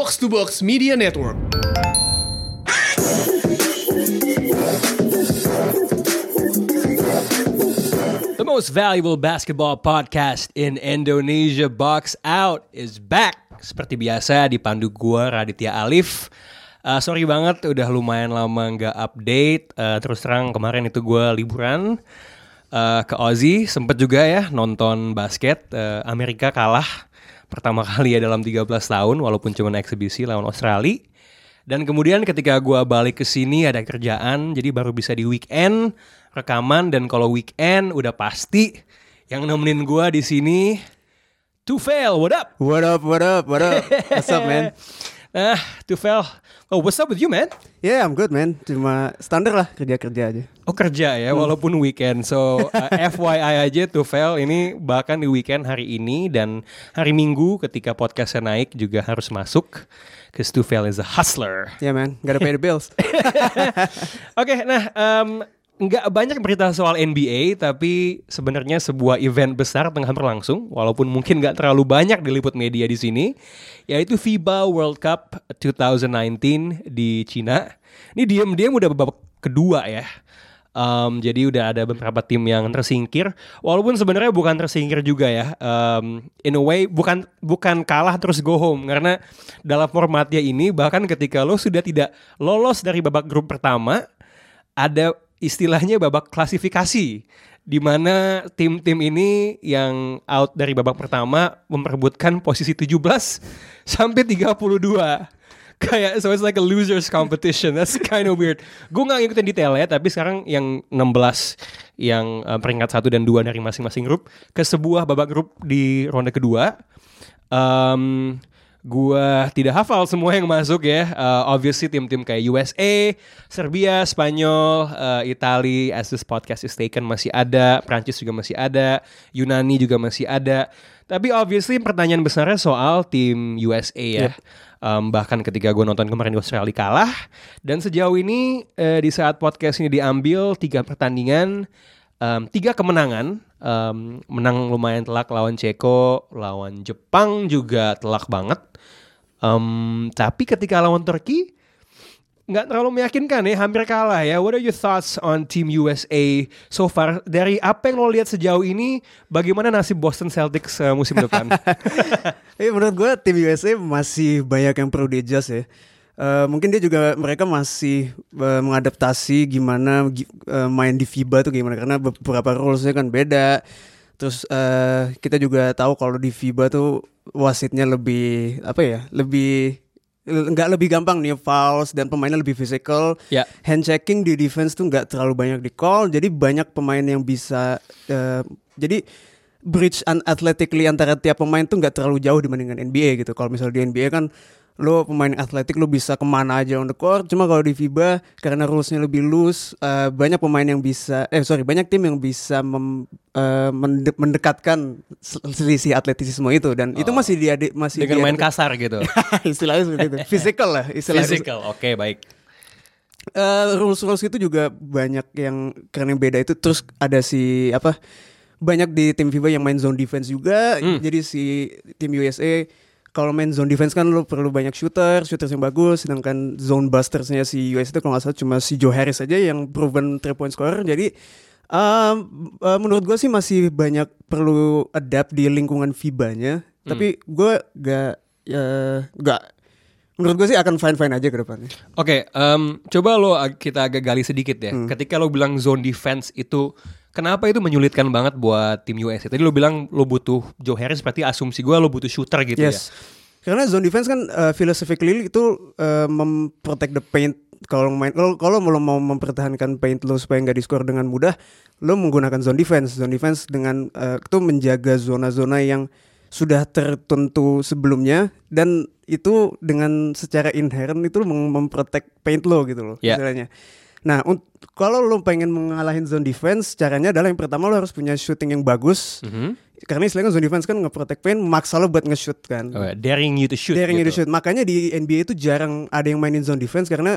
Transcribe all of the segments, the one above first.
Box to Box Media Network. The most valuable basketball podcast in Indonesia, Box Out, is back. Seperti biasa dipandu gua Raditya Alif. Uh, sorry banget udah lumayan lama nggak update. Uh, terus terang kemarin itu gua liburan uh, ke Aussie. Sempet juga ya nonton basket. Uh, Amerika kalah pertama kali ya dalam 13 tahun walaupun cuma eksibisi lawan Australia. Dan kemudian ketika gua balik ke sini ada kerjaan, jadi baru bisa di weekend rekaman dan kalau weekend udah pasti yang nemenin gua di sini Tufel, what up? What up, what up, what up? What's up, man? Nah, Tufel, oh what's up with you, man? Yeah, I'm good, man. Cuma standar lah kerja-kerja aja. Oh kerja ya, walaupun weekend. So uh, FYI aja Tufel ini bahkan di weekend hari ini dan hari Minggu ketika podcastnya naik juga harus masuk. Cause Tufel is a hustler. Yeah, man. Gotta pay the bills. Oke, nah um, nggak banyak berita soal NBA, tapi sebenarnya sebuah event besar tengah berlangsung, walaupun mungkin nggak terlalu banyak diliput media di sini, yaitu FIBA World Cup 2019 di Cina. Ini diam-diam udah babak kedua ya. Um, jadi udah ada beberapa tim yang tersingkir, walaupun sebenarnya bukan tersingkir juga ya. Um, in a way bukan bukan kalah terus go home karena dalam formatnya ini bahkan ketika lo sudah tidak lolos dari babak grup pertama, ada istilahnya babak klasifikasi di mana tim-tim ini yang out dari babak pertama memperebutkan posisi 17 sampai 32 kayak so it's like a losers competition. That's kind of weird. Gue nggak ngikutin detailnya tapi sekarang yang 16 yang uh, peringkat satu dan dua dari masing-masing grup ke sebuah babak grup di ronde kedua. Um, Gua tidak hafal semua yang masuk ya. Uh, obviously tim-tim kayak USA, Serbia, Spanyol, uh, Itali, as this podcast is taken masih ada, Prancis juga masih ada, Yunani juga masih ada. Tapi obviously pertanyaan besarnya soal tim USA ya. Um, bahkan ketika gue nonton kemarin di Australia kalah dan sejauh ini uh, di saat podcast ini diambil tiga pertandingan um, tiga kemenangan. Um, menang lumayan telak lawan Ceko lawan Jepang juga telak banget. Um, tapi ketika lawan Turki nggak terlalu meyakinkan ya hampir kalah ya. What are your thoughts on Team USA so far? Dari apa yang lo lihat sejauh ini bagaimana nasib Boston Celtics uh, musim depan? Eh menurut gue tim USA masih banyak yang perlu di adjust ya. Uh, mungkin dia juga mereka masih uh, mengadaptasi gimana gi- uh, main di FIBA tuh gimana karena beberapa rulesnya kan beda. Terus uh, kita juga tahu kalau di FIBA tuh wasitnya lebih apa ya lebih nggak lebih gampang nih fouls dan pemainnya lebih physical. Ya. Hand checking di defense tuh nggak terlalu banyak di call. Jadi banyak pemain yang bisa uh, jadi bridge and athletically antara tiap pemain tuh nggak terlalu jauh dibandingkan NBA gitu. Kalau misalnya di NBA kan lo pemain atletik lo bisa ke mana aja on the court. Cuma kalau di FIBA karena rulesnya lebih loose, uh, banyak pemain yang bisa, eh sorry banyak tim yang bisa mem, uh, mende- mendekatkan sel- selisih atletisisme itu. Dan itu masih dia masih dengan main kasar gitu? Istilahnya seperti itu. Physical lah istilahnya. physical oke baik. Eh, rules rules itu juga banyak yang karena yang beda itu. Terus ada si apa banyak di tim FIBA yang main zone defense juga. Jadi si tim USA kalau main zone defense kan lo perlu banyak shooter shooters yang bagus sedangkan zone bustersnya si US itu kalau nggak salah cuma si Joe Harris aja yang proven three point scorer. Jadi um, eh, menurut gue sih masih banyak perlu adapt di lingkungan FIBA-nya tapi gue gak ya gak menurut gue sih akan fine fine aja ke depannya. Oke, em, coba lo kita agak gali sedikit ya. Ketika lo bilang zone defense itu, kenapa itu menyulitkan banget buat tim US? Tadi lo bilang lo butuh Joe Harris, berarti asumsi gue lo butuh shooter gitu Yes. Karena zone defense kan uh, philosophically itu uh, memprotect the paint. Kalau main kalau kalau lo mau mempertahankan paint lo supaya nggak diskor dengan mudah, lo menggunakan zone defense. Zone defense dengan uh, itu menjaga zona-zona yang sudah tertentu sebelumnya dan itu dengan secara inherent itu mem- memprotect paint lo gitu loh Ya. istilahnya. Nah, kalau lo pengen mengalahin zone defense, caranya adalah yang pertama lo harus punya shooting yang bagus. ya. Mhm. Karena istilahnya zone defense kan nge-protect paint, maksa lo buat nge-shoot kan. Oh, daring you to shoot. Daring gitu. you to shoot. Makanya di NBA itu jarang ada yang mainin zone defense karena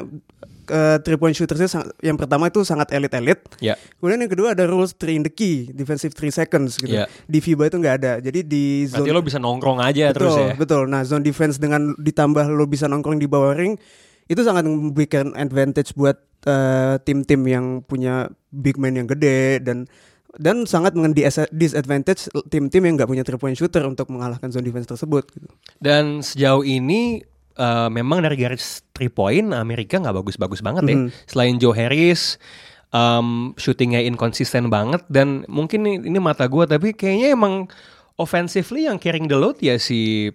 uh, three point shootersnya yang pertama itu sangat elit-elit. Ya. Kemudian yang kedua ada rules three in the key, defensive three seconds gitu. Iya. Di FIBA itu nggak ada. Jadi di Berarti zone lo bisa nongkrong aja betul, terus ya. betul. Nah, zone defense dengan ditambah lo bisa nongkrong di bawah ring itu sangat memberikan advantage buat uh, tim-tim yang punya big man yang gede dan dan sangat mengen disadvantage tim-tim yang nggak punya three point shooter untuk mengalahkan zone defense tersebut. Gitu. Dan sejauh ini eh, memang dari garis three point Amerika nggak bagus-bagus banget ya. Mhm. Selain Joe Harris, um, shootingnya inkonsisten banget dan mungkin ini, ini mata gue tapi kayaknya emang offensively yang carrying the load ya si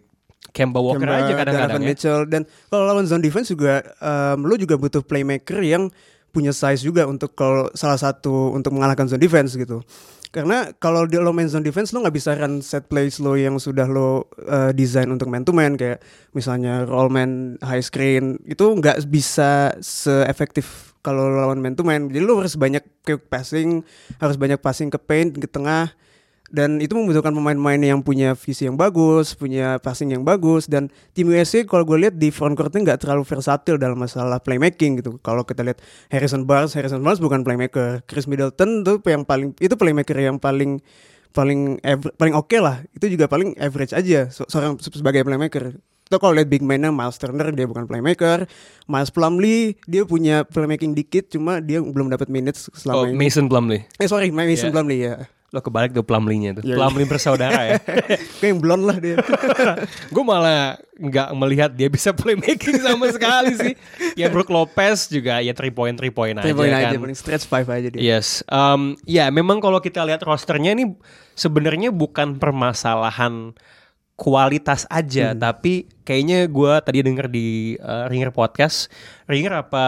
Kemba Walker Kemba, aja kadang-kadang Donovan ya. Mitchell dan kalau lawan zone defense juga um, lo juga butuh playmaker yang punya size juga untuk kalau salah satu untuk mengalahkan zone defense gitu. Karena kalau di lo main zone defense lo nggak bisa run set plays lo yang sudah lo uh, desain untuk man to man kayak misalnya roll man, high screen itu nggak bisa seefektif kalau lawan man to man. Jadi lo harus banyak quick passing, harus banyak passing ke paint ke tengah dan itu membutuhkan pemain-pemain yang punya visi yang bagus, punya passing yang bagus dan tim USA kalau gue lihat di front courtnya nggak terlalu versatil dalam masalah playmaking gitu. Kalau kita lihat Harrison Barnes, Harrison Barnes bukan playmaker, Chris Middleton tuh yang paling itu playmaker yang paling paling aver- paling oke lah. Itu juga paling average aja se- seorang se- sebagai playmaker. Itu kalau lihat big man-nya Miles Turner dia bukan playmaker, Miles Plumlee dia punya playmaking dikit cuma dia belum dapat minutes Oh, selama ini. Mason Plumlee. Eh sorry, Yeah. Mason Plumlee ya. Lo kebalik tuh Plumlee-nya tuh. Iya, iya. Plumlee bersaudara ya. Kayak yang blonde lah dia. gue malah nggak melihat dia bisa playmaking sama sekali sih. Ya Brook Lopez juga ya three point three point aja Three point kan. aja paling stretch five aja dia. Yes, um, ya memang kalau kita lihat rosternya ini sebenarnya bukan permasalahan kualitas aja, Hmm. tapi kayaknya gue tadi denger di uh, Ringer podcast, Ringer apa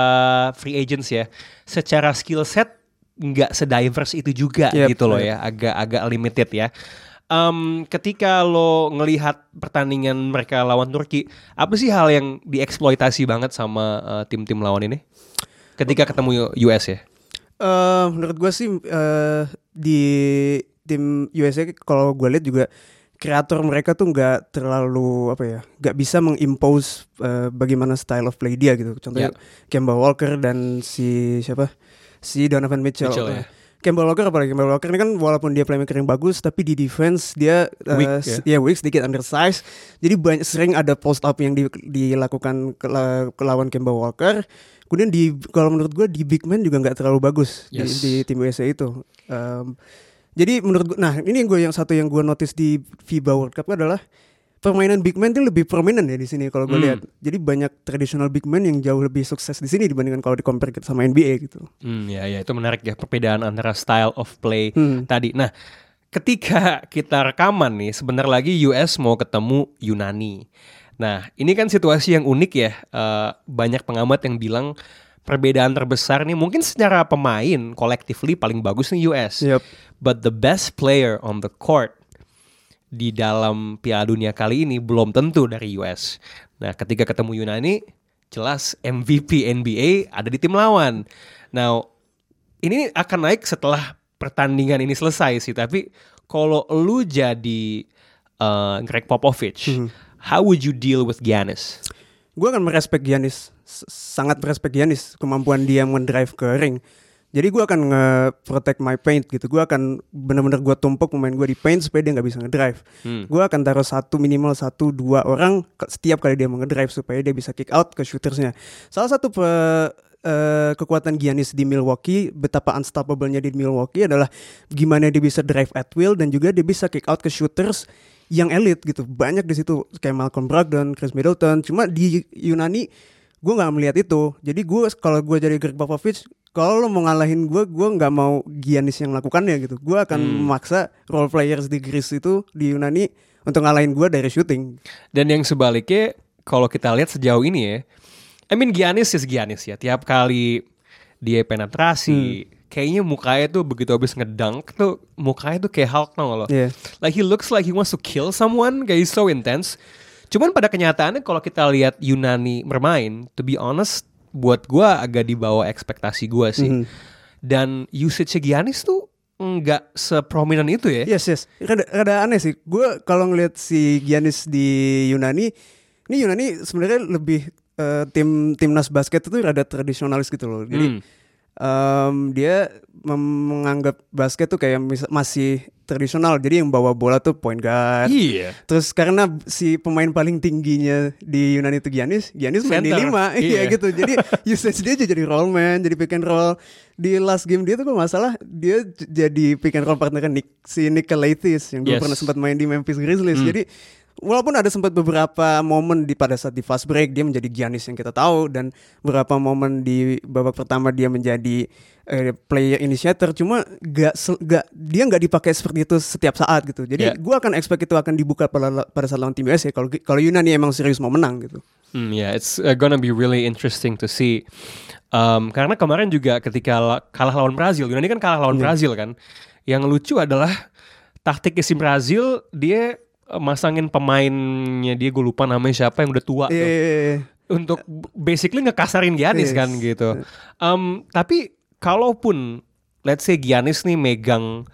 Free Agents ya, secara skill set nggak sediverse itu juga Yep, gitu loh yep. ya, agak-agak limited ya. Um, ketika lo ngelihat pertandingan mereka lawan Turki, apa sih hal yang dieksploitasi banget sama uh, tim-tim lawan ini? Ketika ketemu US ya? Eh, menurut gue sih eh, di tim USA kalau gue lihat juga kreator mereka tuh nggak terlalu apa ya nggak bisa mengimpose eh, bagaimana style of play dia gitu contohnya Ya. Kemba Walker dan si siapa si Donovan Mitchell, Mitchell, ya. Kemba Walker apalagi Kemba Walker ini kan walaupun dia playmaker yang bagus tapi di defense dia eh, Weak, s- ya. weak sedikit undersize jadi banyak sering ada post up yang di- dilakukan ke, ke lawan Kemba Walker. Kemudian di kalau menurut gue di big man juga nggak terlalu bagus di- Yes. di, tim USA itu. Em, jadi menurut gue nah ini gue yang satu yang gue notice di FIBA World Cup adalah permainan big man itu lebih prominent ya di sini kalau gue Hmm. lihat jadi banyak traditional big man yang jauh lebih sukses di sini dibandingkan kalau di compare sama NBA gitu Hmm, ya, ya itu menarik ya perbedaan antara style of play Hmm. tadi. Nah, ketika kita rekaman nih, sebentar lagi US mau ketemu Yunani. Nah, ini kan situasi yang unik ya. Eh, banyak pengamat yang bilang perbedaan terbesar nih mungkin secara pemain collectively paling bagus nih US. Yep. But the best player on the court di dalam Piala Dunia kali ini belum tentu dari US. Nah, ketika ketemu Yunani, jelas MVP NBA ada di tim lawan. Nah, ini akan naik setelah pertandingan ini selesai sih. Tapi kalau lu jadi uh, Greg Popovich, how would you deal with Giannis? gue akan merespek Giannis sangat merespek Giannis kemampuan dia mendrive ke ring jadi gue akan nge-protect my paint gitu. Gue akan bener-bener gue tumpuk pemain gue di paint supaya dia nggak bisa ngedrive. Hmm. gue akan taruh satu minimal satu dua orang setiap kali dia mau ngedrive supaya dia bisa kick out ke shootersnya. Salah satu pe- eh, kekuatan Giannis di Milwaukee betapa unstoppable-nya di Milwaukee adalah gimana dia bisa drive at will dan juga dia bisa kick out ke shooters yang elit gitu. Banyak di situ kayak Malcolm Brogdon, Chris Middleton. Cuma di Yunani gue nggak melihat itu. Jadi gue kalau gue jadi Greg Popovich kalau lo mau ngalahin gue gue nggak mau Giannis yang lakukannya gitu gue akan Hmm. memaksa role players di Greece itu di Yunani untuk ngalahin gue dari shooting Dan yang sebaliknya, kalau kita lihat sejauh ini ya, I mean Giannis is Giannis ya. Tiap kali dia penetrasi, kayaknya mukanya tuh begitu habis ngedunk tuh, mukanya tuh kayak Hulk tau gak lo? Iya. Like he looks like he wants to kill someone, kayak he's so intense. Cuman pada kenyataannya kalau kita lihat Yunani bermain, to be honest, buat gua agak di bawah ekspektasi gua sih. Mhm. Dan usage Giannis tuh nggak seprominent itu ya. Yes yes, rada, rada aneh sih. Gue kalau ngeliat si Giannis di Yunani, Ini Yunani sebenarnya lebih eh, tim timnas basket itu rada tradisionalis gitu loh. Jadi Hmm. em, dia menganggap basket tuh kayak masih tradisional. Jadi yang bawa bola tuh point guard. Iya. Terus karena si pemain paling tingginya di Yunani itu Giannis, Giannis main di lima, iya Iya. gitu. Jadi usage dia jadi roll man, jadi pick and roll. Di last game dia tuh kalau nggak salah dia jadi pick and roll partner Nick si Nick Calaitis yang dulu Yes. pernah sempat main di Memphis Grizzlies. Jadi walaupun ada sempat beberapa momen di pada saat di fast break dia menjadi Giannis yang kita tahu dan beberapa momen di babak pertama dia menjadi eh, player initiator cuma gak, gak dia nggak dipakai seperti itu setiap saat gitu jadi Yeah. gua akan expect itu akan dibuka pada pada saat lawan tim US ya kalau kalau Yunani emang serius mau menang gitu Hmm, yeah, it's uh, gonna be really interesting to see. Um, karena kemarin juga ketika la- kalah lawan Brazil, Yunani kan kalah lawan Iya. Brazil kan. Yang lucu adalah taktik si Brazil dia uh, masangin pemainnya dia gue lupa namanya siapa yang udah tua tuh. eh untuk b- basically ngekasarin Giannis Yes. kan gitu. Um, tapi kalaupun let's say Giannis nih megang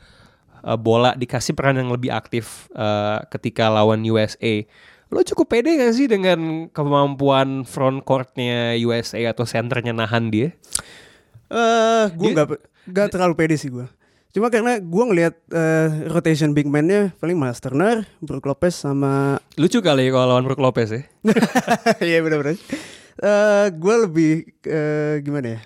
uh, bola dikasih peran yang lebih aktif uh, ketika lawan USA, lo cukup pede gak sih dengan kemampuan front courtnya USA atau centernya nahan dia? eh gue nggak nggak terlalu pede sih gue cuma karena gua ngelihat eh, rotation big man-nya paling Miles Turner, Brook Lopez sama Lucu kali ya kalau lawan Brook Lopez ya. Iya benar-benar. Eh gue lebih eh, gimana ya?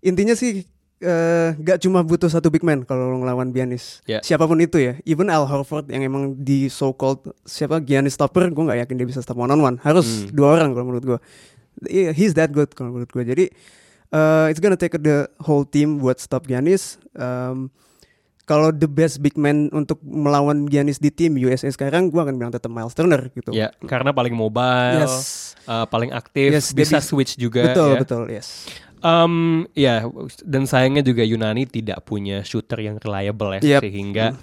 Intinya sih eh, gak cuma butuh satu big man kalau lo ngelawan Giannis. Ya. Siapa pun itu ya. Even Al Horford yang emang di so called siapa Giannis stopper, gue nggak yakin dia bisa stop one on one. Harus dua orang kalau menurut gue. Yeah, he's that good kalau menurut gue. Jadi eh, it's gonna take the whole team buat stop Giannis. Um, kalau the best big man untuk melawan Giannis di tim USA sekarang, gue akan bilang tetap Miles Turner gitu. Ya, karena paling mobile, Yes. uh, paling aktif, Yes, bisa bisa- switch juga. betul ya. betul yes. Um, ya dan sayangnya juga Yunani tidak punya shooter yang reliable ya Yep. sehingga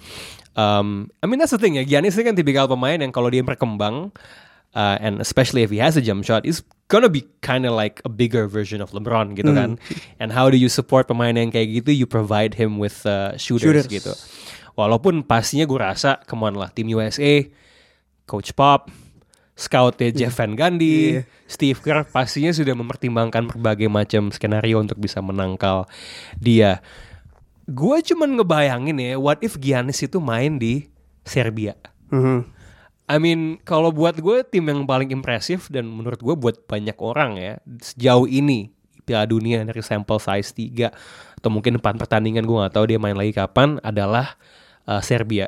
um, I mean that's the thing ya Giannis ini kan tipikal pemain yang kalau dia berkembang uh, and especially if he has a jump shot is gonna be kind of like a bigger version of LeBron gitu kan and how do you support pemain yang kayak gitu you provide him with uh, shooters, Shooters. gitu walaupun pastinya gue rasa come on lah tim USA Coach Pop scoutnya Jeff Van Gundy, Iya. Steve Kerr pastinya sudah mempertimbangkan berbagai macam skenario untuk bisa menangkal dia. Gue cuman ngebayangin ya, what if Giannis itu main di Serbia? Mhm. I mean, kalau buat gue tim yang paling impresif dan menurut gue buat banyak orang ya sejauh ini Piala Dunia dari sampel size 3 atau mungkin 4 pertandingan gue nggak tahu dia main lagi kapan adalah uh, Serbia.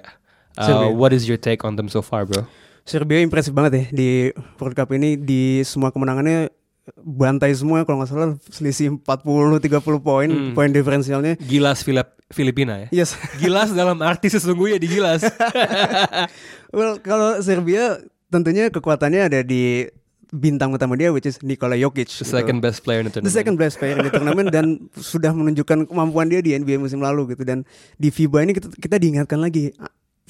Uh, Serbia. What is your take on them so far, bro? Serbia impresif banget ya di World Cup ini di semua kemenangannya bantai semua kalau nggak salah selisih 40 30 poin Hmm. poin diferensialnya. Gilas Filip Filipina ya. Yes. Gilas dalam arti sesungguhnya di Gilas. well, kalau Serbia tentunya kekuatannya ada di bintang utama dia which is Nikola Jokic. The gitu. second best player in the The tournament. second best player di turnamen dan sudah menunjukkan kemampuan dia di NBA musim lalu gitu dan di FIBA ini kita, kita diingatkan lagi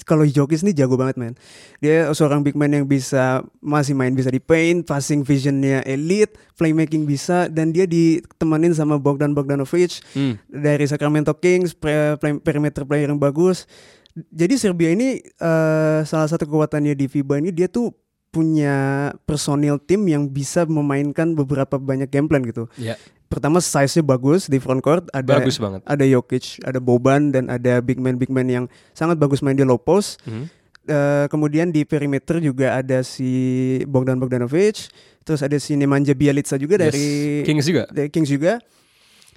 kalau Jokic ini jago banget man. Dia seorang big man yang bisa masih main bisa di paint, passing visionnya elite, playmaking bisa dan dia ditemanin sama Bogdan Bogdanovic Hmm. dari Sacramento Kings, pre- play- perimeter player yang bagus. Jadi Serbia ini eh, salah satu kekuatannya di FIBA ini dia tuh punya personil tim yang bisa memainkan beberapa banyak game plan gitu. Ya, Pertama size-nya bagus di front court, ada bagus banget. ada Jokic, ada Boban dan ada big man big man yang sangat bagus main di low post. Hmm. Eh, kemudian di perimeter juga ada si Bogdan Bogdanovic, terus ada si Nemanja Bjelica juga Yes. dari Kings juga. dari Kings juga.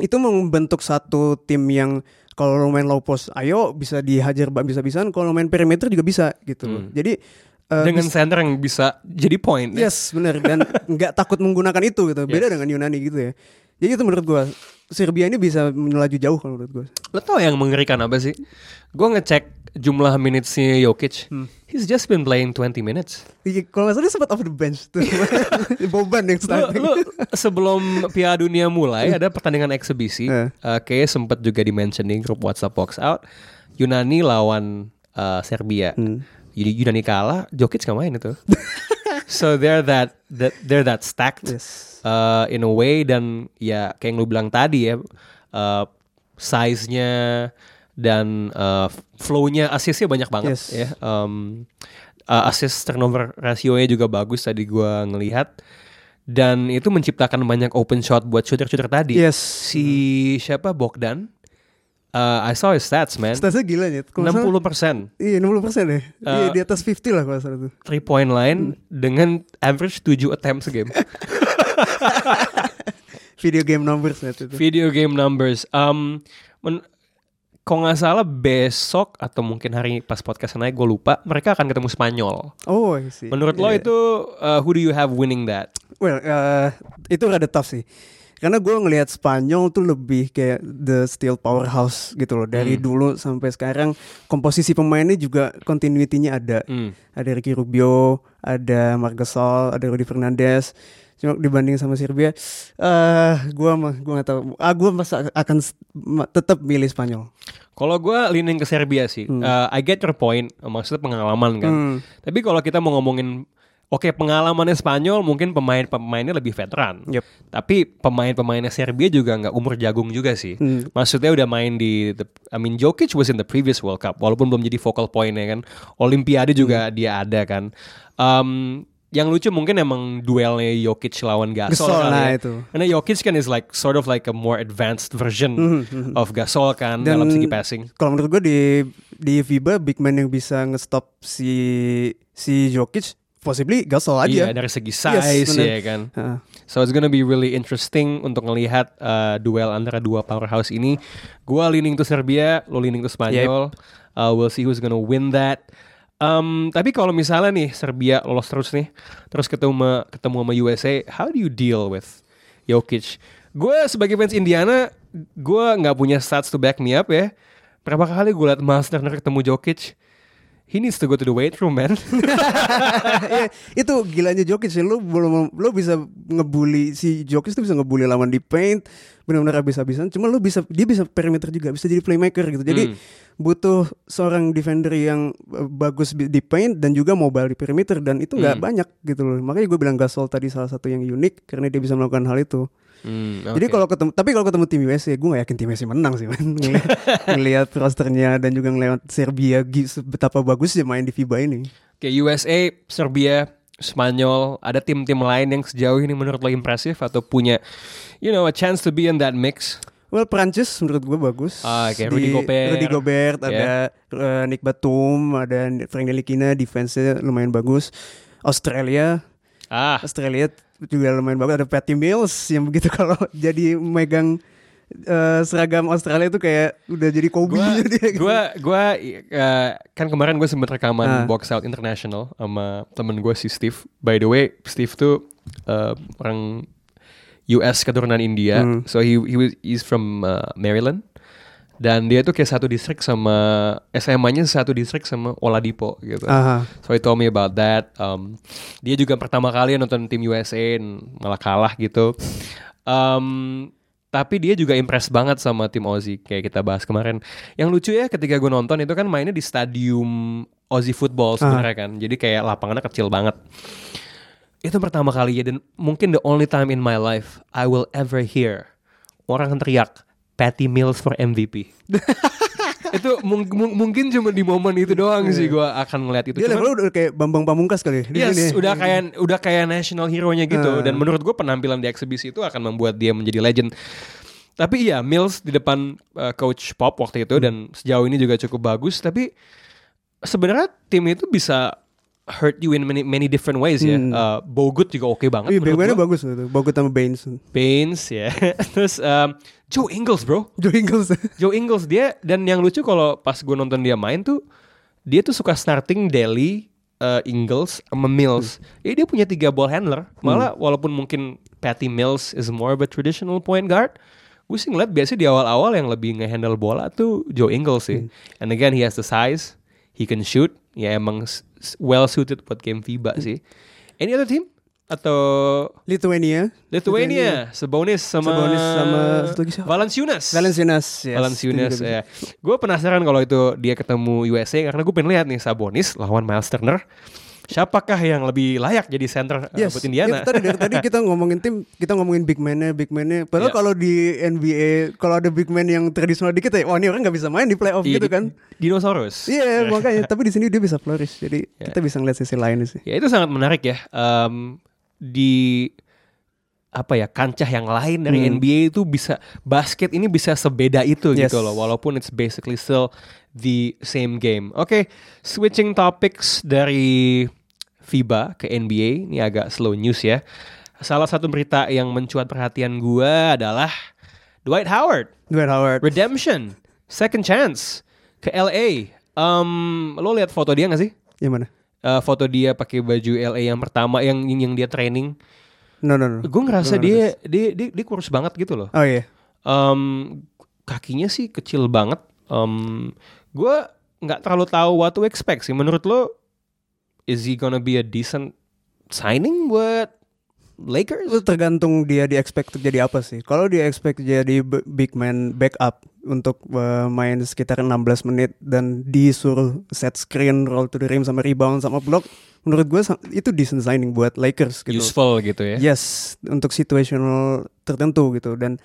Itu membentuk satu tim yang kalau main low post, ayo bisa dihajar bisa-bisaan. Kalau main perimeter juga bisa gitu. Hmm. Jadi eh, Dengan bis- center yang bisa jadi point. ya. yes benar dan nggak takut menggunakan itu gitu. Beda Yes. dengan Yunani gitu ya. Jadi itu menurut gua Serbia ini bisa melaju jauh kalau menurut gua. Lo tau yang mengerikan apa sih? Gue ngecek jumlah minutesnya Jokic. Hmm. He's just been playing 20 minutes. Iya, Kalau nggak salah dia sempat off the bench tuh. Boban yang Lu, starting. lu sebelum Piala Dunia mulai ada pertandingan eksebisi. Eh. Uh, kayaknya sempat juga di mention di grup WhatsApp Box Out. Yunani lawan uh, Serbia. Hmm. Yunani kalah, Jokic nggak main itu. so they're that, that they're that stacked Yes. uh, in a way dan ya kayak yang lu bilang tadi ya uh, size-nya dan uh, flow-nya asisnya banyak banget Yes. ya. Um, Uh, assist turnover rasionya juga bagus tadi gua ngelihat dan itu menciptakan banyak open shot buat shooter-shooter tadi. Yes. Si siapa Bogdan? Uh, I saw his stats man. Statsnya gila ya. 60 60 persen Iya 60 persen ya. Iya Eh, di atas 50 lah kalau salah tuh. three point line dengan average 7 attempts a game. Video game numbers net itu. Video game numbers. Um, men- kalau nggak salah besok atau mungkin hari pas podcast naik gue lupa mereka akan ketemu Spanyol. Oh, I see. Menurut lo Iya. itu uh, who do you have winning that? Well, eh, itu rada tough sih. Karena gue ngelihat Spanyol tuh lebih kayak the steel powerhouse gitu loh. Dari Hmm. dulu sampai sekarang komposisi pemainnya juga continuity-nya ada. Hmm. Ada Ricky Rubio, ada Marc Gasol, ada Rudy Fernandez. Cuma dibanding sama Serbia, eh gua mah gua nggak tahu. Ah, gua masa akan tetap milih Spanyol. Kalau gue leaning ke Serbia sih. Uh, I get your point. Maksudnya pengalaman kan. Hmm. Tapi kalau kita mau ngomongin Oke pengalamannya Spanyol mungkin pemain-pemainnya lebih veteran. Yep. Tapi pemain-pemainnya Serbia juga nggak umur jagung juga sih. Hmm. Maksudnya udah main di, the- I mean Jokic was in the previous World Cup, walaupun belum jadi focal pointnya kan. Olimpiade juga Hmm. dia ada kan. Um, yang lucu mungkin emang duelnya Jokic lawan Gasol, Gasol, kali nah ya. itu. Karena Jokic kan is like sort of like a more advanced version Mhm, of Gasol kan Dan- dalam segi passing. Kalau menurut gue di di FIBA big man yang bisa ngestop si si Jokic possibly Gasol aja. Iya dari segi size bener. ya kan. Heeh. So it's gonna be really interesting untuk ngelihat uh, duel antara dua powerhouse ini. Gua leaning to Serbia, lo leaning to Spanyol. Uh, we'll see who's gonna win that. Um, tapi kalau misalnya nih Serbia lolos terus nih, terus ketemu sama- ketemu sama USA, how do you deal with Jokic? Gue sebagai fans Indiana, gue nggak punya stats to back me up ya. Berapa kali gue liat Miles Turner ketemu Jokic? He needs to go to the weight room, man. Iya, itu gilanya Jokic ya. Lu belum lu bisa ngebully si Jokic tuh bisa ngebully lawan di paint benar-benar habis-habisan. Cuma lu bisa dia bisa perimeter juga, bisa jadi playmaker gitu. Jadi Hmm. butuh seorang defender yang eh, bagus di di paint dan juga mobile di perimeter dan itu nggak Hmm. banyak gitu loh. Makanya gue bilang Gasol tadi salah satu yang unik karena dia bisa melakukan hal itu. Hmm, Jadi kalau ketemu tapi kalau ketemu tim USA gue gak yakin tim USA menang sih man. Ngeliat, ngeliat rosternya dan juga ngeliat Serbia betapa bagusnya main di FIBA ini. Oke, USA, Serbia, Spanyol, ada tim-tim lain yang sejauh ini menurut lo impresif atau punya, you know, a chance to be in that mix? Well Prancis menurut gue bagus. Ah, kayak Rudy Di- Gobert. Rudy Gobert, Ya. ada eh, Nick Batum, ada Frank Ntilikina, defense-nya lumayan bagus. Australia, Ah, Australia juga lumayan bagus. Ada Patty Mills yang begitu kalau jadi megang eh, seragam Australia itu kayak udah jadi Kobe gua, dia. gitu. gua, gua, eh, kan kemarin gue sempet rekaman Ah. Box Out International sama temen gue si Steve. By the way, Steve tuh eh, orang US keturunan India, Hmm. so he he was he's from uh, Maryland. Dan dia tuh kayak satu distrik sama SMA-nya satu distrik sama Oladipo gitu. Aha. So he told me about that. Um, dia juga pertama kali nonton tim USA malah kalah gitu. Um, tapi dia juga impress banget sama tim Aussie kayak kita bahas kemarin. Yang lucu ya ketika gue nonton itu kan mainnya di stadium Aussie Football sebenarnya kan. Jadi kayak lapangannya kecil banget. Itu pertama kali ya dan mungkin the only time in my life I will ever hear orang teriak Patty Mills for MVP. itu mung- mung- mungkin cuma di momen itu doang sih gue akan ngeliat itu. Dia Cuman- udah kayak Bambang Pamungkas kali ya. di Yes, sini udah kayak udah kayak national hero-nya gitu Ah. dan menurut gue penampilan di eksibisi itu akan membuat dia menjadi legend. Tapi iya, Mills di depan uh, coach Pop waktu itu dan sejauh ini juga cukup bagus tapi sebenarnya tim itu bisa hurt you in many many different ways ya. Hmm. Uh, Bogut juga oke banget Iya, bagus gitu. Bogut sama Baines. Baines ya. Terus um, Joe Ingles, bro. Joe Ingles. Joe Ingles dia dan yang lucu kalau pas gue nonton dia main tuh dia tuh suka starting Daly, uh, Ingles sama Mills. Ya dia punya tiga ball handler. Malah walaupun mungkin Patty Mills is more of a traditional point guard, gue sih ngeliat biasanya di awal-awal yang lebih nge-handle bola tuh Joe Ingles sih. And again he has the size, he can shoot. Ya emang well suited buat game FIBA sih. Any other team? Atau Lithuania. Lithuania, Sabonis sama Sabonis sama satu lagi siapa? Valanciunas. Valenciunas. yes. Valanciunas ya. Gue penasaran kalau itu dia ketemu USA karena gue pengen lihat nih Sabonis lawan Miles Turner. siapakah yang lebih layak jadi center uh, Yes. buat Indiana? Itu tadi dari tadi kita ngomongin tim, kita ngomongin big man-nya, big man-nya. Padahal Iya. kalau di NBA, kalau ada big man yang tradisional dikit ya, wah ini orang nggak bisa main di playoff Iya, gitu kan. Dinosaurus. Iya, makanya. Tapi di sini dia bisa flourish. Jadi Iya. kita bisa ngeliat sisi lain sih. Ya itu sangat menarik ya. Em, di apa ya kancah yang lain dari Hmm. NBA itu bisa basket ini bisa sebeda itu Yes. gitu loh walaupun it's basically still the same game. Oke, switching topics dari FIBA ke NBA ini agak slow news ya. Salah satu berita yang mencuat perhatian gua adalah Dwight Howard Dwight Howard. redemption second chance ke LA. Um, lo lihat foto dia gak sih? Yang mana? Eh, foto dia pakai baju LA yang pertama yang yang dia training. No, no, no. Gue ngerasa Gua dia, dia dia dia kurus banget gitu loh. Oh iya. Em, kakinya sih kecil banget. Um, gue nggak terlalu tahu what to expect sih. Menurut lo, is he gonna be a decent signing buat Lakers? Itu tergantung dia di expect jadi apa sih. Kalau dia expect jadi big man backup untuk uh, main sekitar 16 menit dan disuruh set screen, roll to the rim sama rebound sama block, menurut gue itu decent signing buat Lakers gitu. Useful gitu ya. Yes, untuk situational tertentu gitu dan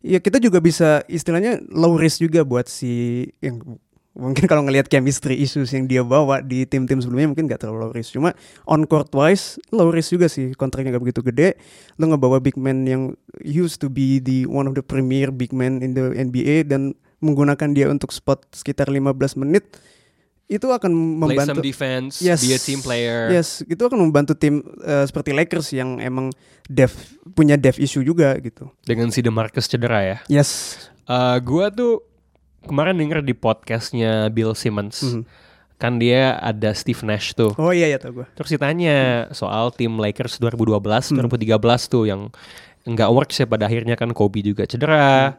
ya kita juga bisa istilahnya low risk juga buat si yang mungkin kalau ngelihat chemistry issues yang dia bawa di tim-tim sebelumnya mungkin gak terlalu low risk cuma on court wise low risk juga sih kontraknya gak begitu gede lo ngebawa big man yang used to be the one of the premier big man in the NBA dan menggunakan dia untuk spot sekitar 15 menit itu akan Play some membantu defense, Yes. be a team player. Yes, itu akan membantu tim eh, seperti Lakers yang emang def punya def issue juga gitu. Dengan si DeMarcus cedera ya. Yes. Eh gua tuh kemarin denger di podcastnya Bill Simmons. Mhm. Kan dia ada Steve Nash tuh. Oh iya ya tau gue. Terus ditanya soal tim Lakers 2012, Hmm. 2013 tuh yang nggak works ya pada akhirnya kan Kobe juga cedera.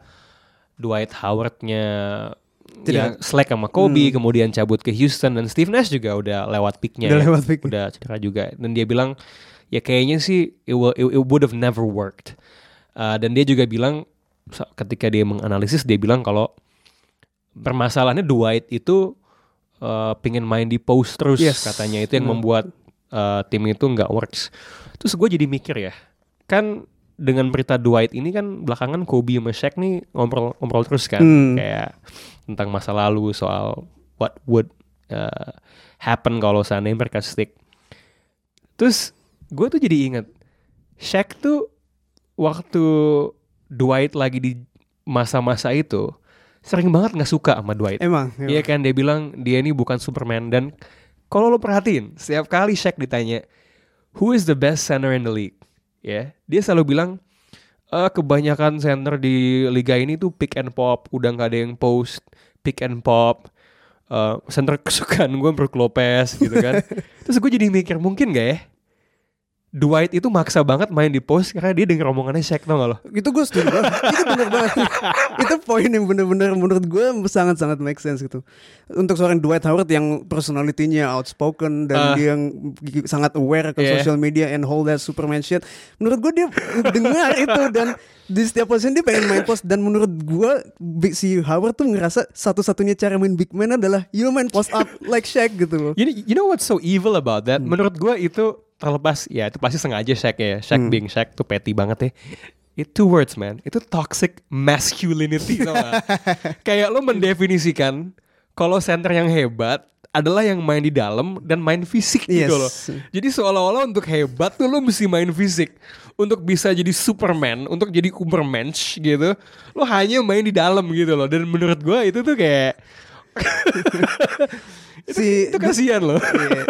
Dwight Howard-nya ya, Tidak. slack sama Kobe, kemudian cabut ke Houston dan Steve Nash juga udah lewat picknya Udah ya. lewat pick. Udah cedera juga dan dia bilang ya kayaknya sih it, will, it, it would have never worked. Uh, dan dia juga bilang ketika dia menganalisis dia bilang kalau permasalahannya Dwight itu uh, pengen main di post terus Yes. katanya itu yang Hmm. membuat uh, tim itu nggak works. Terus gue jadi mikir ya, kan dengan berita Dwight ini kan belakangan Kobe sama Shaq nih ngobrol ngobrol terus kan, Hmm. kayak tentang masa lalu soal what would uh, happen kalau seandainya mereka stick. Terus gue tuh jadi inget Shaq tuh waktu Dwight lagi di masa-masa itu sering banget nggak suka sama Dwight. Emang. Iya kan dia bilang dia ini bukan Superman. Dan kalau lo perhatiin setiap kali Shaq ditanya who is the best center in the league? Ya dia selalu bilang "Eh, kebanyakan center di liga ini tuh pick and pop. Udah nggak ada yang post pick and pop. Eh, center kesukaan gue Brook Lopez gitu kan. Terus gue jadi mikir mungkin gak ya Dwight itu maksa banget main di post karena dia denger omongannya Shaq tau gak lo Itu gue setuju banget. itu bener banget. itu poin yang bener-bener menurut gue sangat-sangat make sense gitu. Untuk seorang Dwight Howard yang personality-nya outspoken dan Ah. dia yang sangat aware ke Yeah. social media and hold that Superman shit. Menurut gue dia dengar itu dan di setiap posisi dia pengen main post dan menurut gue si Howard tuh ngerasa satu-satunya cara main big man adalah you main post up like Shaq gitu loh. You, you know what's so evil about that? Menurut gue itu terlepas ya itu pasti sengaja Shaq ya. Shaq being Shaq tuh petty banget ya. It two words man. Itu toxic masculinity tau gak? Kayak lo mendefinisikan kalau center yang hebat adalah yang main di dalam dan main fisik gitu Yes. loh. Jadi seolah-olah untuk hebat tuh lo mesti main fisik. Untuk bisa jadi Superman, untuk jadi Ubermensch gitu, lo hanya main di dalam gitu loh. Dan menurut gue itu tuh kayak si itu kasihan loh. Iya.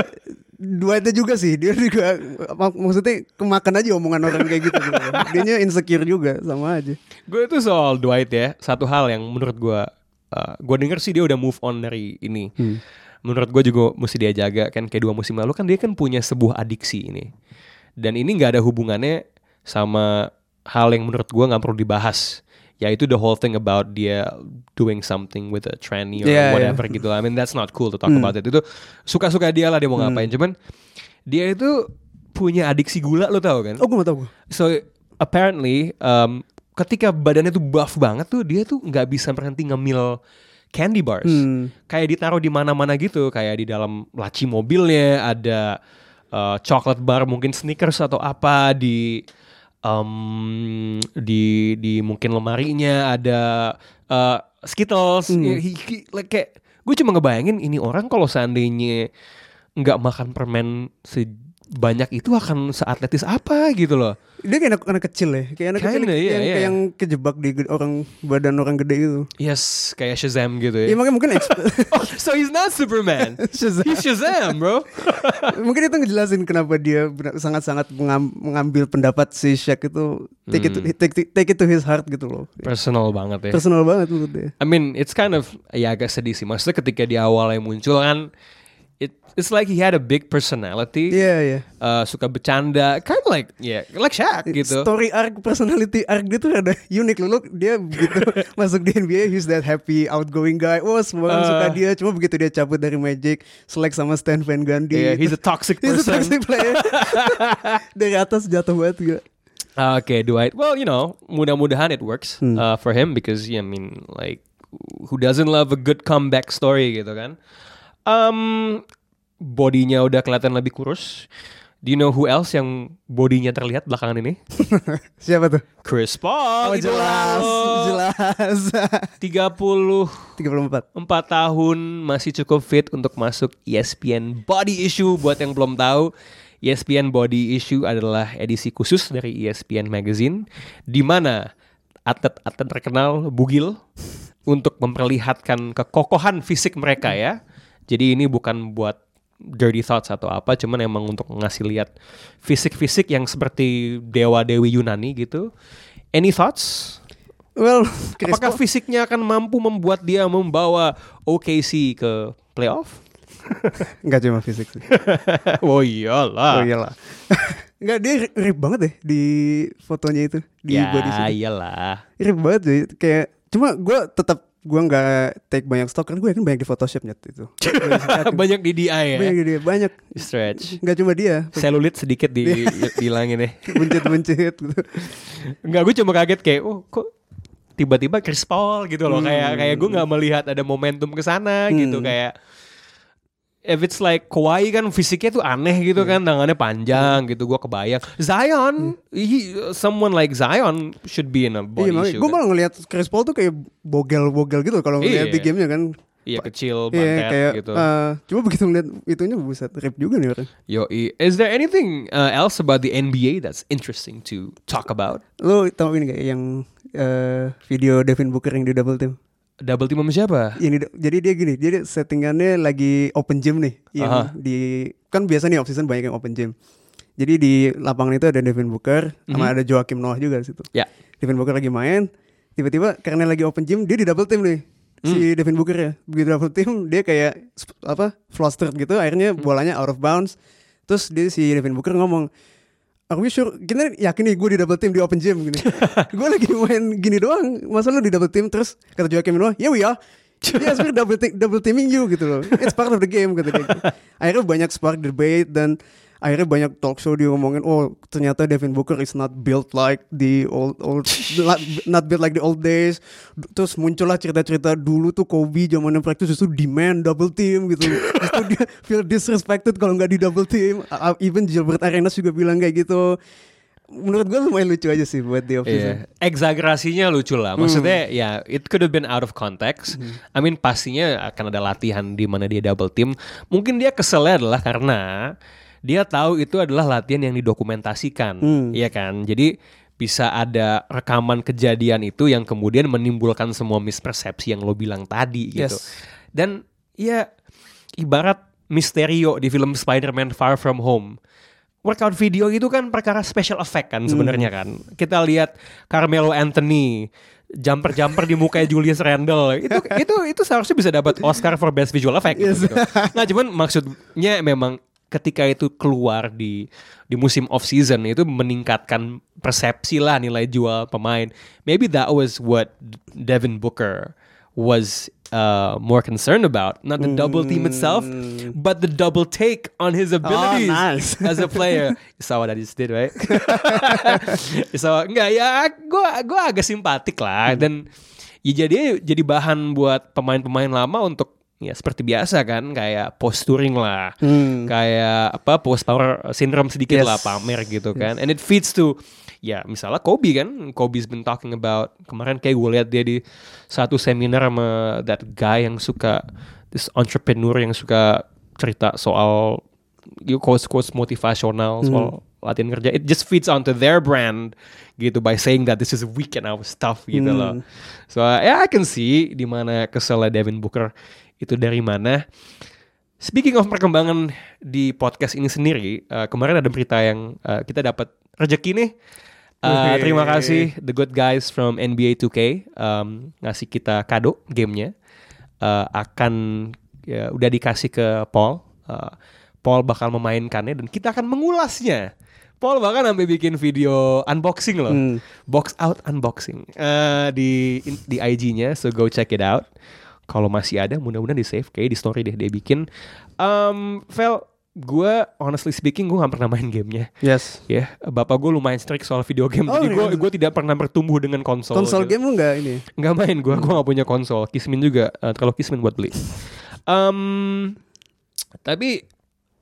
Dwightnya juga sih dia juga mak- maksudnya kemakan aja omongan orang kayak gitu dia nya insecure juga sama aja Gue itu soal Dwight ya, satu hal yang menurut gue, uh, gue denger sih dia udah move on dari ini. Menurut gue juga mesti dia jaga kan kayak dua musim lalu kan dia kan punya sebuah adiksi ini. Dan ini nggak ada hubungannya sama hal yang menurut gue nggak perlu dibahas. Yaitu the whole thing about dia doing something with a tranny or Yeah, whatever gitu lah. I mean that's not cool to talk about it. Itu suka-suka dia lah dia mau ngapain. Cuman dia itu punya adiksi gula lo tau kan? oh gue tau gue So apparently um, ketika badannya tuh buff banget tuh dia tuh nggak bisa berhenti ngemil candy bars. Hmm. Kayak ditaruh di mana-mana gitu, kayak di dalam laci mobilnya ada uh, chocolate bar mungkin Snickers atau apa di um, di di mungkin lemarinya ada uh, Skittles Hmm. He- he- like kayak gue cuma ngebayangin ini orang kalau seandainya nggak makan permen sebanyak itu akan seatletis apa gitu loh Dia kayak anak, anak kecil ya, kayak anak kecil Kinda, iya, yang, iya. kayak yang kejebak di orang badan orang gede gitu. yes kayak Shazam gitu Iya ya makanya mungkin oh, so he's not Superman Shazam. he's Shazam bro mungkin itu ngejelasin kenapa dia sangat-sangat mengam- mengambil pendapat si Shaq itu take it to, Hmm. take, take it to his heart gitu loh. personal banget ya Personal banget menurut dia. I mean, it's kind of ya agak sedih sih. Maksudnya ketika di awalnya muncul kan, it it's like he had a big personality. Iya iya. Uh, suka bercanda, kind of like yeah, like Shaq gitu. Story arc, personality arc dia tuh ada unik loh. Look, dia begitu masuk di NBA, he's that happy, outgoing guy. Wah, semua orang Uh. suka dia. Cuma begitu dia cabut dari Magic, selek sama Stan Van Gundy. Yeah, he's a toxic He's a person. toxic player. dari atas jatuh banget juga. Okay, Dwight. Well, you know, mudah-mudahan it works Hmm. uh, for him because yeah, I mean, like, who doesn't love a good comeback story gitu kan? Um, bodinya udah kelihatan lebih kurus. Do you know who else yang bodinya terlihat belakangan ini? Siapa tuh? Chris Paul. Oh, itu jelas, jelas. 30 34. empat tahun masih cukup fit untuk masuk ESPN Body Issue buat yang belum tahu ESPN Body Issue adalah edisi khusus dari ESPN Magazine di mana atlet-atlet terkenal bugil untuk memperlihatkan kekokohan fisik mereka ya. Jadi ini bukan buat dirty thoughts atau apa, cuman emang untuk ngasih lihat fisik-fisik yang seperti dewa-dewi Yunani gitu. Any thoughts? Well, Chris Apakah Paul- fisiknya akan mampu membuat dia membawa OKC ke playoff? Enggak cuma fisik sih. oh iyalah. Oh iyalah. Enggak dia ri- rip banget deh di fotonya itu di ya body shoot. iyalah. Rip banget sih. Kayak cuma gue tetap gue nggak take banyak stok kan gue kan banyak di Photoshop nyet itu. Banyak di DI ya. banyak dia banyak. Stretch. Nggak cuma dia. Selulit sedikit di dihilangin ya. Buncit-buncit gitu. Enggak gue cuma kaget kayak oh kok tiba-tiba Chris Paul gitu loh kayak kayak gue nggak melihat ada momentum ke sana gitu Hmm. kayak if it's like Kawhi kan fisiknya tuh aneh gitu kan tangannya panjang gitu gue kebayang Zion he, someone like Zion should be in a body Iya makanya issue gue kan. malah ngelihat Chris Paul tuh kayak bogel-bogel gitu kalau ngeliat Iya. di gamenya kan. Iya kecil, Iya bantet kayak gitu. eh, cuma begitu ngeliat itunya buset rip juga nih orang. Yo, is there anything uh, else about the NBA that's interesting to talk about? Lo tau ini kayak yang eh, video Devin Booker yang di double team? Double team sama siapa? Di- jadi dia gini, jadi settingannya lagi open gym nih, yang Aha. di kan biasa nih off season banyak yang open gym. Jadi di lapangan itu ada Devin Booker sama ada Joakim Noah juga di situ. Ya. Devin Booker lagi main, tiba-tiba karena lagi open gym dia di double team nih. Si Devin Booker ya, begitu double team dia kayak apa flustered gitu, akhirnya bolanya out of bounds. Terus dia si Devin Booker ngomong, Are we sure? Kita yakin nih gue di double team di open gym gini. gue lagi main gini doang, masa lu di double team terus kata Joakim Noah, yeah we are. Yes, we're double, te- double teaming you gitu loh. It's part of the game kata dia. Akhirnya banyak spark debate dan akhirnya banyak talk show dia ngomongin oh ternyata Devin Booker is not built like the old old not, built like the old days. Terus muncullah cerita-cerita dulu tuh Kobe zaman practice justru demand double team gitu. Justru dia feel disrespected kalau nggak di double team. Even Gilbert Arenas juga bilang kayak gitu. Menurut gue lumayan lucu aja sih buat the office. Iya. Exaggerasinya lucu lah. Maksudnya ya it could have been out of context. I mean pastinya akan ada latihan di mana dia double team. Mungkin dia keselnya adalah karena dia tahu itu adalah latihan yang didokumentasikan, Iya kan? Jadi bisa ada rekaman kejadian itu yang kemudian menimbulkan semua mispersepsi yang lo bilang tadi gitu. Yes. Dan ya ibarat Misterio di film Spider-Man Far From Home. Workout video itu kan perkara special effect kan sebenarnya kan. Kita lihat Carmelo Anthony jumper-jumper di muka Julius Randle itu itu itu seharusnya bisa dapat Oscar for best visual effect. Yes. gitu. Nah, cuman maksudnya memang ketika itu keluar di di musim off season itu meningkatkan persepsi lah nilai jual pemain. Maybe that was what Devin Booker was uh, more concerned about, not the double team itself, but the double take on his abilities nice. as a player. You saw what I just did, right? so enggak ya, gue gua agak simpatik lah dan ya jadi jadi bahan buat pemain-pemain lama untuk ya seperti biasa kan kayak posturing lah, Hmm. kayak apa post power syndrome sedikit Yes. lah pamer gitu kan, and it feeds to ya misalnya Kobe kan, Kobe's been talking about kemarin kayak gue lihat dia di satu seminar sama that guy yang suka this entrepreneur yang suka cerita soal you quotes quotes motivasional soal latihan kerja. It just feeds onto their brand gitu by saying that this is weak in our stuff gitu loh. So uh, yeah I can see di mana keselnya Devin Booker itu dari mana Speaking of perkembangan di podcast ini sendiri, uh, kemarin ada berita yang uh, kita dapat rejeki nih. Uh, terima kasih the good guys from NBA 2K um, ngasih kita kado gamenya. Uh, akan ya, udah dikasih ke Paul. Uh, Paul bakal memainkannya dan kita akan mengulasnya. Paul bahkan sampai bikin video unboxing loh, Hmm. box out unboxing uh, di di IG-nya, so go check it out. Kalau masih ada, mudah-mudahan di save kayak di story deh dia bikin. Um, Vel, gue honestly speaking gue gak pernah main gamenya. Yes. Ya, bapak gue lumayan strict soal video game. Oh, jadi gue iya. gue tidak pernah bertumbuh dengan konsol. Konsol gitu. game lu nggak ini? Nggak main gue, gue gak punya konsol. Kismin juga, eh, kalau Kismin buat beli. Um, tapi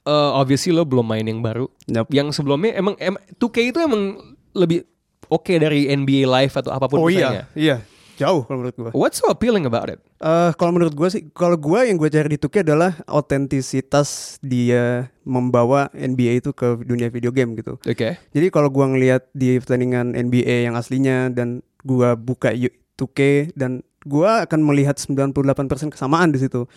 eh, obviously lo belum main yang baru. Yup. Yang sebelumnya emang, emang 2K itu emang lebih oke dari NBA Live atau apa pun Oh misalnya. iya, iya. Jauh kalau menurut gua. What's so appealing about it? Eh kalau menurut gua sih, kalau gua yang gue cari di 2K adalah autentisitas dia membawa NBA itu ke dunia video game gitu. Oke. Jadi kalau gua ngelihat di pertandingan NBA yang aslinya dan gua buka yu- 2K dan gua akan melihat 98% kesamaan di situ.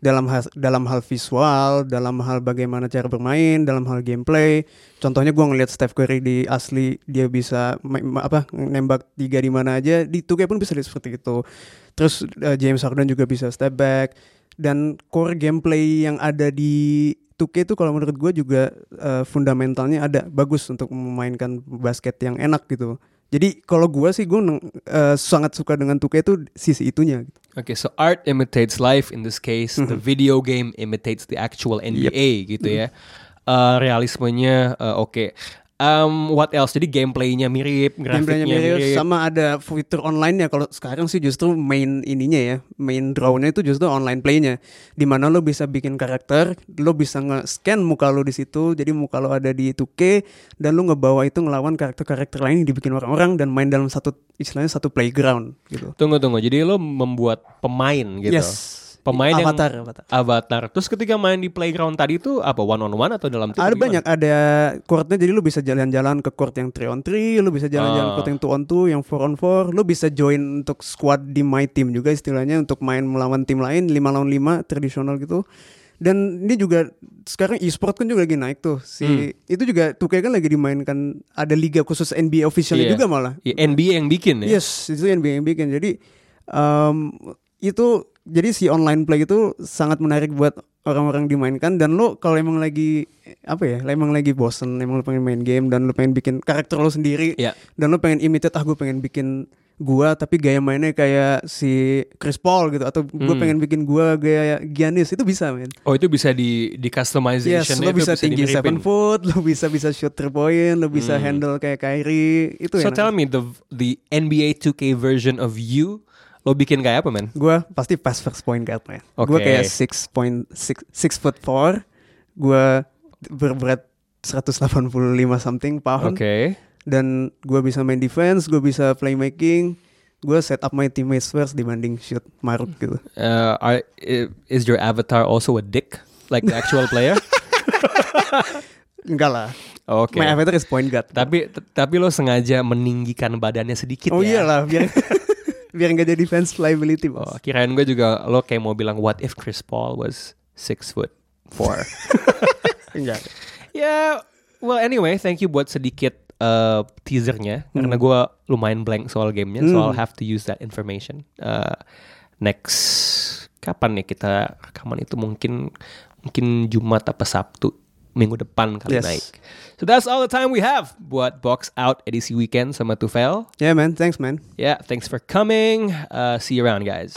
Dalam hal, dalam hal visual, dalam hal bagaimana cara bermain, dalam hal gameplay. Contohnya gua ngelihat Steph Curry di asli dia bisa apa nembak tiga di mana aja, di 2K pun bisa seperti itu. Terus eh, James Harden juga bisa step back dan core gameplay yang ada di 2K itu kalau menurut gue juga eh, fundamentalnya ada bagus untuk memainkan basket yang enak gitu. Jadi kalau gue sih gue sangat suka dengan 2K itu sisi itunya. Oke, so art imitates life in this case. The Mm-hmm. video game imitates the actual NBA gitu ya. Eh, realismenya eh, oke. Um, what else? Jadi gameplaynya mirip, grafiknya Gameplaynya mirip, mirip. sama ada fitur online-nya. Kalau sekarang sih justru main ininya ya, main draw-nya itu justru online play-nya. Di mana lo bisa bikin karakter, lo bisa nge-scan muka lo di situ, jadi muka lo ada di 2K dan lo ngebawa itu ngelawan karakter-karakter lain yang dibikin orang-orang dan main dalam satu istilahnya satu playground gitu. Tunggu tunggu. Jadi lo membuat pemain gitu. Yes. Pemain avatar, yang avatar. avatar. Terus ketika main di playground tadi itu apa one on one atau dalam tim? Ada gimana? banyak, ada courtnya jadi lu bisa jalan-jalan ke court yang 3 on 3, lu bisa jalan-jalan Ah. ke court yang 2 on 2, yang 4 on 4, lu bisa join untuk squad di my team juga istilahnya untuk main melawan tim lain 5 lawan 5 tradisional gitu. Dan ini juga sekarang e-sport kan juga lagi naik tuh. Si Hmm. itu juga 2K kan lagi dimainkan ada liga khusus NBA officialnya Iya. juga malah. Ya, NBA yang bikin ya. Yes, itu NBA yang bikin. Jadi um, itu jadi si online play itu sangat menarik buat orang-orang dimainkan dan lo kalau emang lagi apa ya, emang lagi bosen, emang lo pengen main game dan lo pengen bikin karakter lo sendiri Ya. dan lo pengen imitate ah gue pengen bikin gua tapi gaya mainnya kayak si Chris Paul gitu atau gue Hmm. pengen bikin gua gaya Giannis itu bisa men. Oh itu bisa di di customization Yes, lo bisa tinggi seven foot, lo bisa bisa shoot three point, lo bisa Hmm. handle kayak Kyrie itu So enak. tell me the the NBA 2K version of you lo bikin kayak apa men? Gue pasti pas first point guard man. Gue Oke. kayak six point six six foot four. Gue berberat 185 something pound. Oke. Dan gue bisa main defense, gue bisa playmaking. Gue set up my teammates first dibanding shoot marut gitu. Uh, are, is your avatar also a dick like the actual player? Enggak lah. Oke. My avatar is point guard. Tapi tapi lo sengaja meninggikan badannya sedikit oh ya. iyalah biar biar nggak jadi defense liability bos. Oh, kirain gue juga lo kayak mau bilang what if Chris Paul was six foot four. Enggak. ya, well anyway, thank you buat sedikit uh, teasernya karena gue lumayan blank soal gamenya, so I'll Hmm. have to use that information. Uh, next kapan nih kita rekaman itu mungkin mungkin Jumat apa Sabtu minggu depan kali yes. naik. So that's all the time we have buat box out edisi weekend sama Tufel. Yeah man, thanks man. Yeah, thanks for coming. Uh, see you around guys.